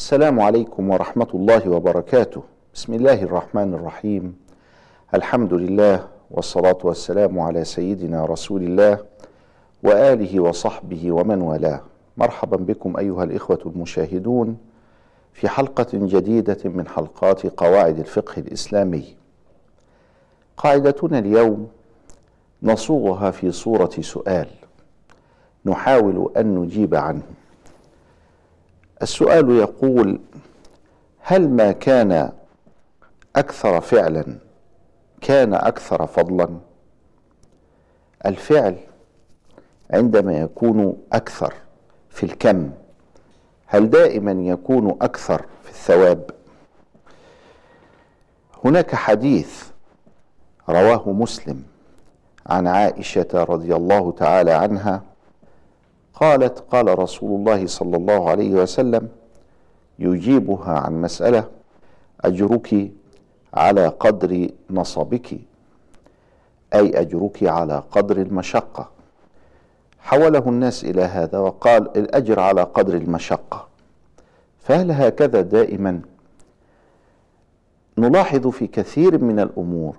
السلام عليكم ورحمة الله وبركاته. بسم الله الرحمن الرحيم. الحمد لله والصلاة والسلام على سيدنا رسول الله وآله وصحبه ومن والاه. مرحبا بكم أيها الإخوة المشاهدون في حلقة جديدة من حلقات قواعد الفقه الإسلامي. قاعدتنا اليوم نصوغها في صورة سؤال. نحاول أن نجيب عنه. السؤال يقول هل ما كان أكثر فعلا كان أكثر فضلا؟ الفعل عندما يكون أكثر في الكم هل دائما يكون أكثر في الثواب؟ هناك حديث رواه مسلم عن عائشة رضي الله تعالى عنها قالت قال رسول الله صلى الله عليه وسلم يجيبها عن مسألة أجرك على قدر نصبك أي أجرك على قدر المشقة. حوله الناس إلى هذا وقال الأجر على قدر المشقة. فهل هكذا دائما؟ نلاحظ في كثير من الأمور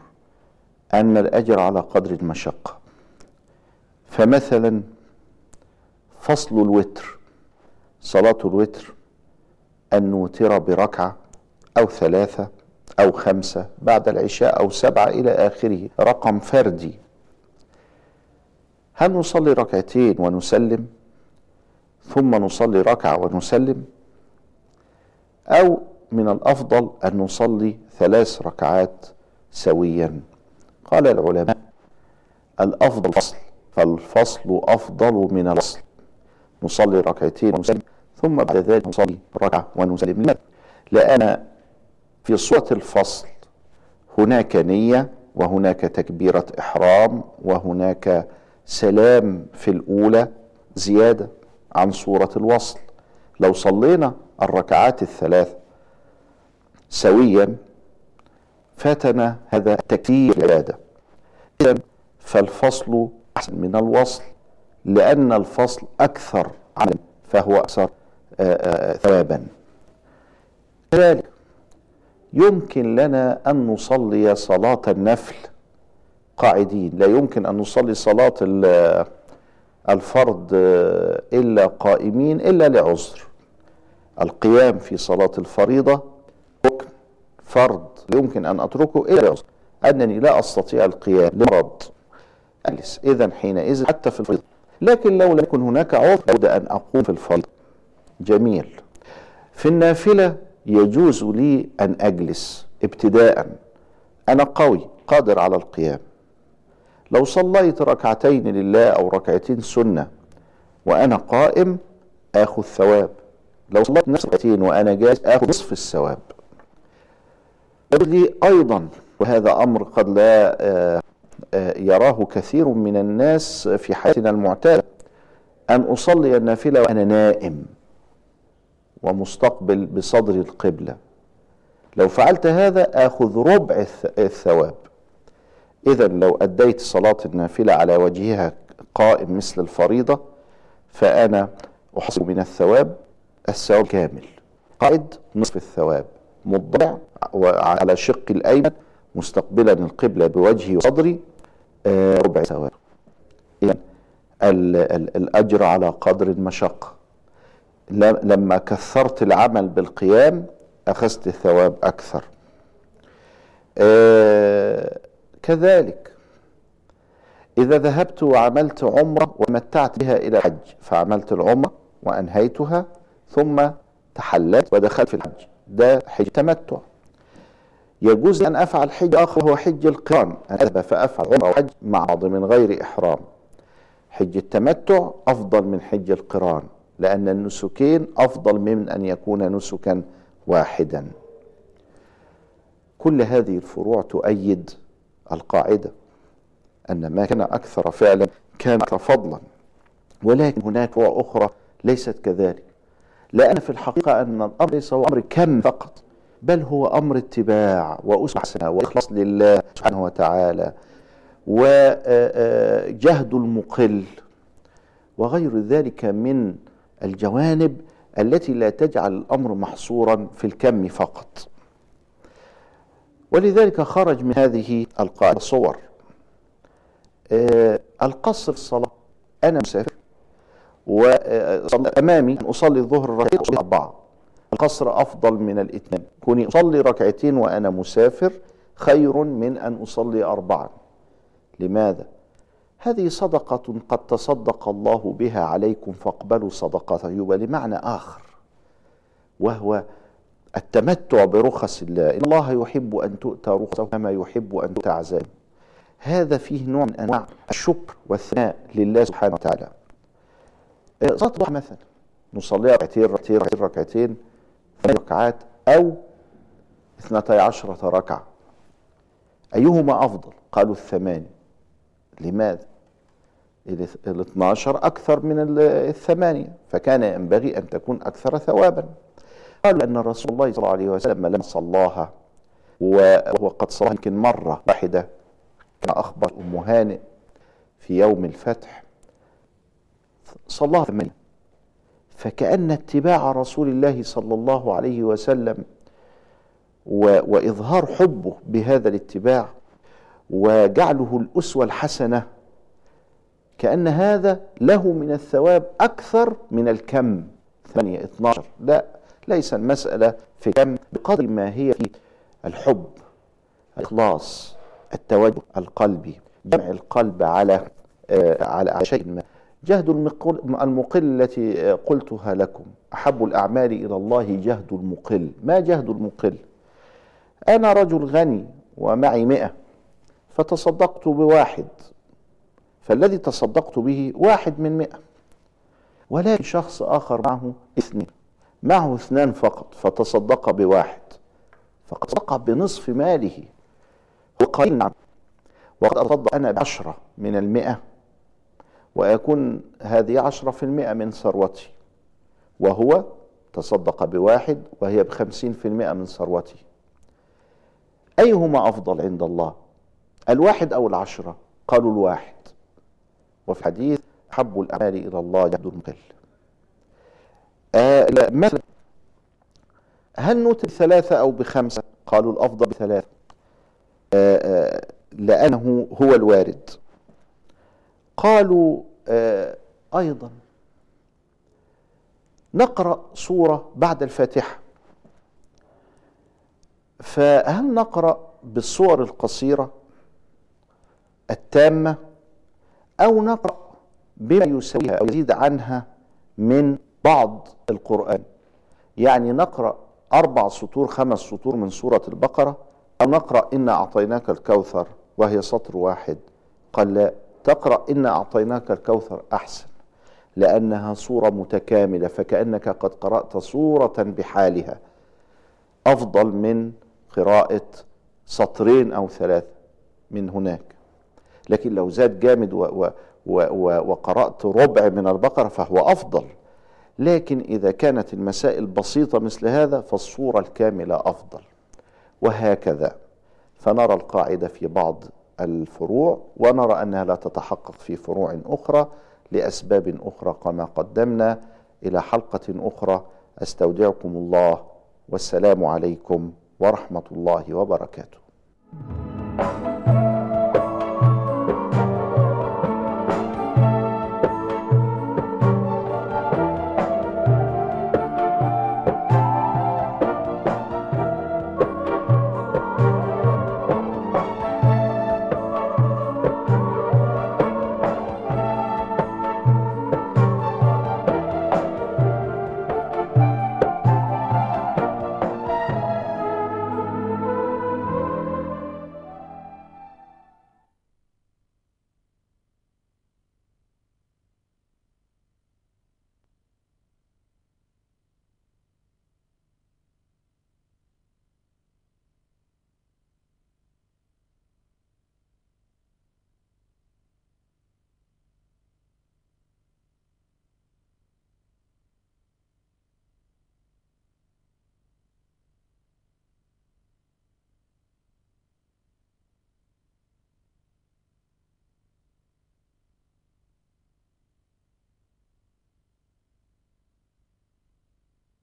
أن الأجر على قدر المشقة. فمثلا فصل الوتر صلاة الوتر أن نوتر بركعة أو ثلاثة أو خمسة بعد العشاء أو سبعة إلى آخره رقم فردي. هل نصلي ركعتين ونسلم؟ ثم نصلي ركعة ونسلم. أو من الأفضل أن نصلي ثلاث ركعات سويا. قال العلماء الأفضل فصل فالفصل أفضل من الأصل نصلي ركعتين ونسلم ثم بعد ذلك نصلي ركعة ونسلم لماذا؟ لأن في صورة الفصل هناك نية وهناك تكبيرة إحرام وهناك سلام في الأولى زيادة عن صورة الوصل. لو صلينا الركعات الثلاث سويا فاتنا هذا تكثير العبادة. إذا فالفصل أحسن من الوصل. لأن الفصل أكثر عملا فهو أكثر ثوابا. كذلك يمكن لنا أن نصلي صلاة النفل قاعدين. لا يمكن أن نصلي صلاة الفرض إلا قائمين إلا لعذر. القيام في صلاة الفريضة فرض. يمكن أن أتركه إلا لعذر. أنني لا أستطيع القيام لمرض. أجلس إذا حينئذ حتى في الفريضة. لكن لو لم يكن هناك عذر لابد أن أقوم في الفرض جميل. في النافلة يجوز لي أن أجلس ابتداء. أنا قوي قادر على القيام. لو صليت ركعتين لله أو ركعتين سنة وأنا قائم آخذ ثواب. لو صليت نفس ركعتين وأنا جالس آخذ نصف الثواب. لي أيضا وهذا أمر قد لا يراه كثير من الناس في حياتنا المعتادة. أن أصلي النافلة وأنا نائم ومستقبل بصدر القبلة. لو فعلت هذا آخذ ربع الثواب. إذا لو أديت صلاة النافلة على وجهها قائم مثل الفريضة فأنا أحصل من الثواب الثواب كامل. قائد نصف الثواب. مضطجع وعلى شق الأيمن مستقبلا القبلة بوجهي وصدري ربع ثواب إذا الأجر على قدر المشقة. لما كثرت العمل بالقيام أخذت الثواب أكثر. كذلك إذا ذهبت وعملت عمرة ومتعت بها إلى الحج فعملت العمرة وأنهيتها ثم تحللت ودخلت في الحج. ده حج تمتع. يجوز أن أفعل حج آخر وهو حج القران أذهب فأفعل عمرة وحج مع بعض من غير إحرام. حج التمتع أفضل من حج القران لأن النسكين أفضل من أن يكون نسكا واحدا. كل هذه الفروع تؤيد القاعدة أن ما كان أكثر فعلا كان أكثر فضلا ولكن هناك فروع أخرى ليست كذلك. لأن في الحقيقة أن الأمر ليس هو أمر كم فقط. بل هو أمر اتباع واسوه حسنه وإخلاص لله سبحانه وتعالى وجهد المقل وغير ذلك من الجوانب التي لا تجعل الأمر محصورا في الكم فقط. ولذلك خرج من هذه القاعدة صور. آه القصر الصلاه أنا مسافر وامامي أصلي الظهر ركعتين اربعه القصر أفضل من الاتمام كوني أصلي ركعتين وأنا مسافر خير من أن أصلي اربعا. لماذا؟ هذه صدقة قد تصدق الله بها عليكم فاقبلوا صدقته يبقى لمعنى آخر وهو التمتع برخص الله. إن الله يحب أن تؤتى رخصه كما يحب أن تؤتى عزائمه هذا فيه نوع من أنواع الشكر والثناء لله سبحانه وتعالى. صلاة مثلا نصليها ركعتين ركعتين ركعتين ركعات أو اثنتي عشرة ركعة. أيهما أفضل؟ قالوا الثماني لماذا؟ ال 12 أكثر من الثمانية فكان ينبغي أن تكون أكثر ثوابا. قالوا أن رسول الله صلى الله عليه وسلم لما صلاها وهو قد صلى يمكن مرة واحدة. كما أخبر أم هانئ في يوم الفتح. صلاها ثمانية فكأن اتباع رسول الله صلى الله عليه وسلم وإظهار حبه بهذا الاتباع وجعله الأسوة الحسنة كأن هذا له من الثواب أكثر من الكم. ثمانية 12 لا ليس المسألة في كم بقدر ما هي في الحب الإخلاص التوجه القلبي جمع القلب على آه على شيء ما. جهد المقل, التي قلتها لكم. أحب الأعمال إلى الله جهد المقل. ما جهد المقل؟ أنا رجل غني ومعي مئة فتصدقت بواحد فالذي تصدقت به واحد من مئة. ولكن شخص آخر معه اثنين معه اثنان فقط فتصدق بواحد فقد تصدق بنصف ماله. هو قليل نعم وقد أتصدق أنا بعشرة من المئة. ويكون هذه عشرة في المئة من ثروتي وهو تصدق بواحد وهي بخمسين في المئة من ثروتي. أيهما أفضل عند الله؟ الواحد أو العشرة؟ قالوا الواحد. وفي حديث حب الأعمال إلى الله جهد المقل آه مثلا هل نوتر بثلاثة أو بخمسة؟ قالوا الأفضل بثلاثة. آه آه لأنه هو الوارد. قالوا آه أيضا. نقرأ سورة بعد الفاتحة. فهل نقرأ بالصور القصيرة التامة أو نقرأ بما يساويها أو يزيد عنها من بعض القرآن؟ يعني نقرأ أربع سطور خمس سطور من سورة البقرة أو نقرأ إنا أعطيناك الكوثر وهي سطر واحد قال لا. تقرأ إنا أعطيناك الكوثر أحسن لأنها صورة متكاملة فكأنك قد قرأت صورة بحالها. أفضل من قراءة سطرين أو ثلاثة من هناك. لكن لو زاد جامد و و و وقرأت ربع من البقرة فهو أفضل. لكن إذا كانت المسائل بسيطة مثل هذا فالصورة الكاملة أفضل. وهكذا. فنرى القاعدة في بعض الفروع ونرى أنها لا تتحقق في فروع أخرى لأسباب أخرى كما قدمنا. إلى حلقة أخرى أستودعكم الله والسلام عليكم ورحمة الله وبركاته.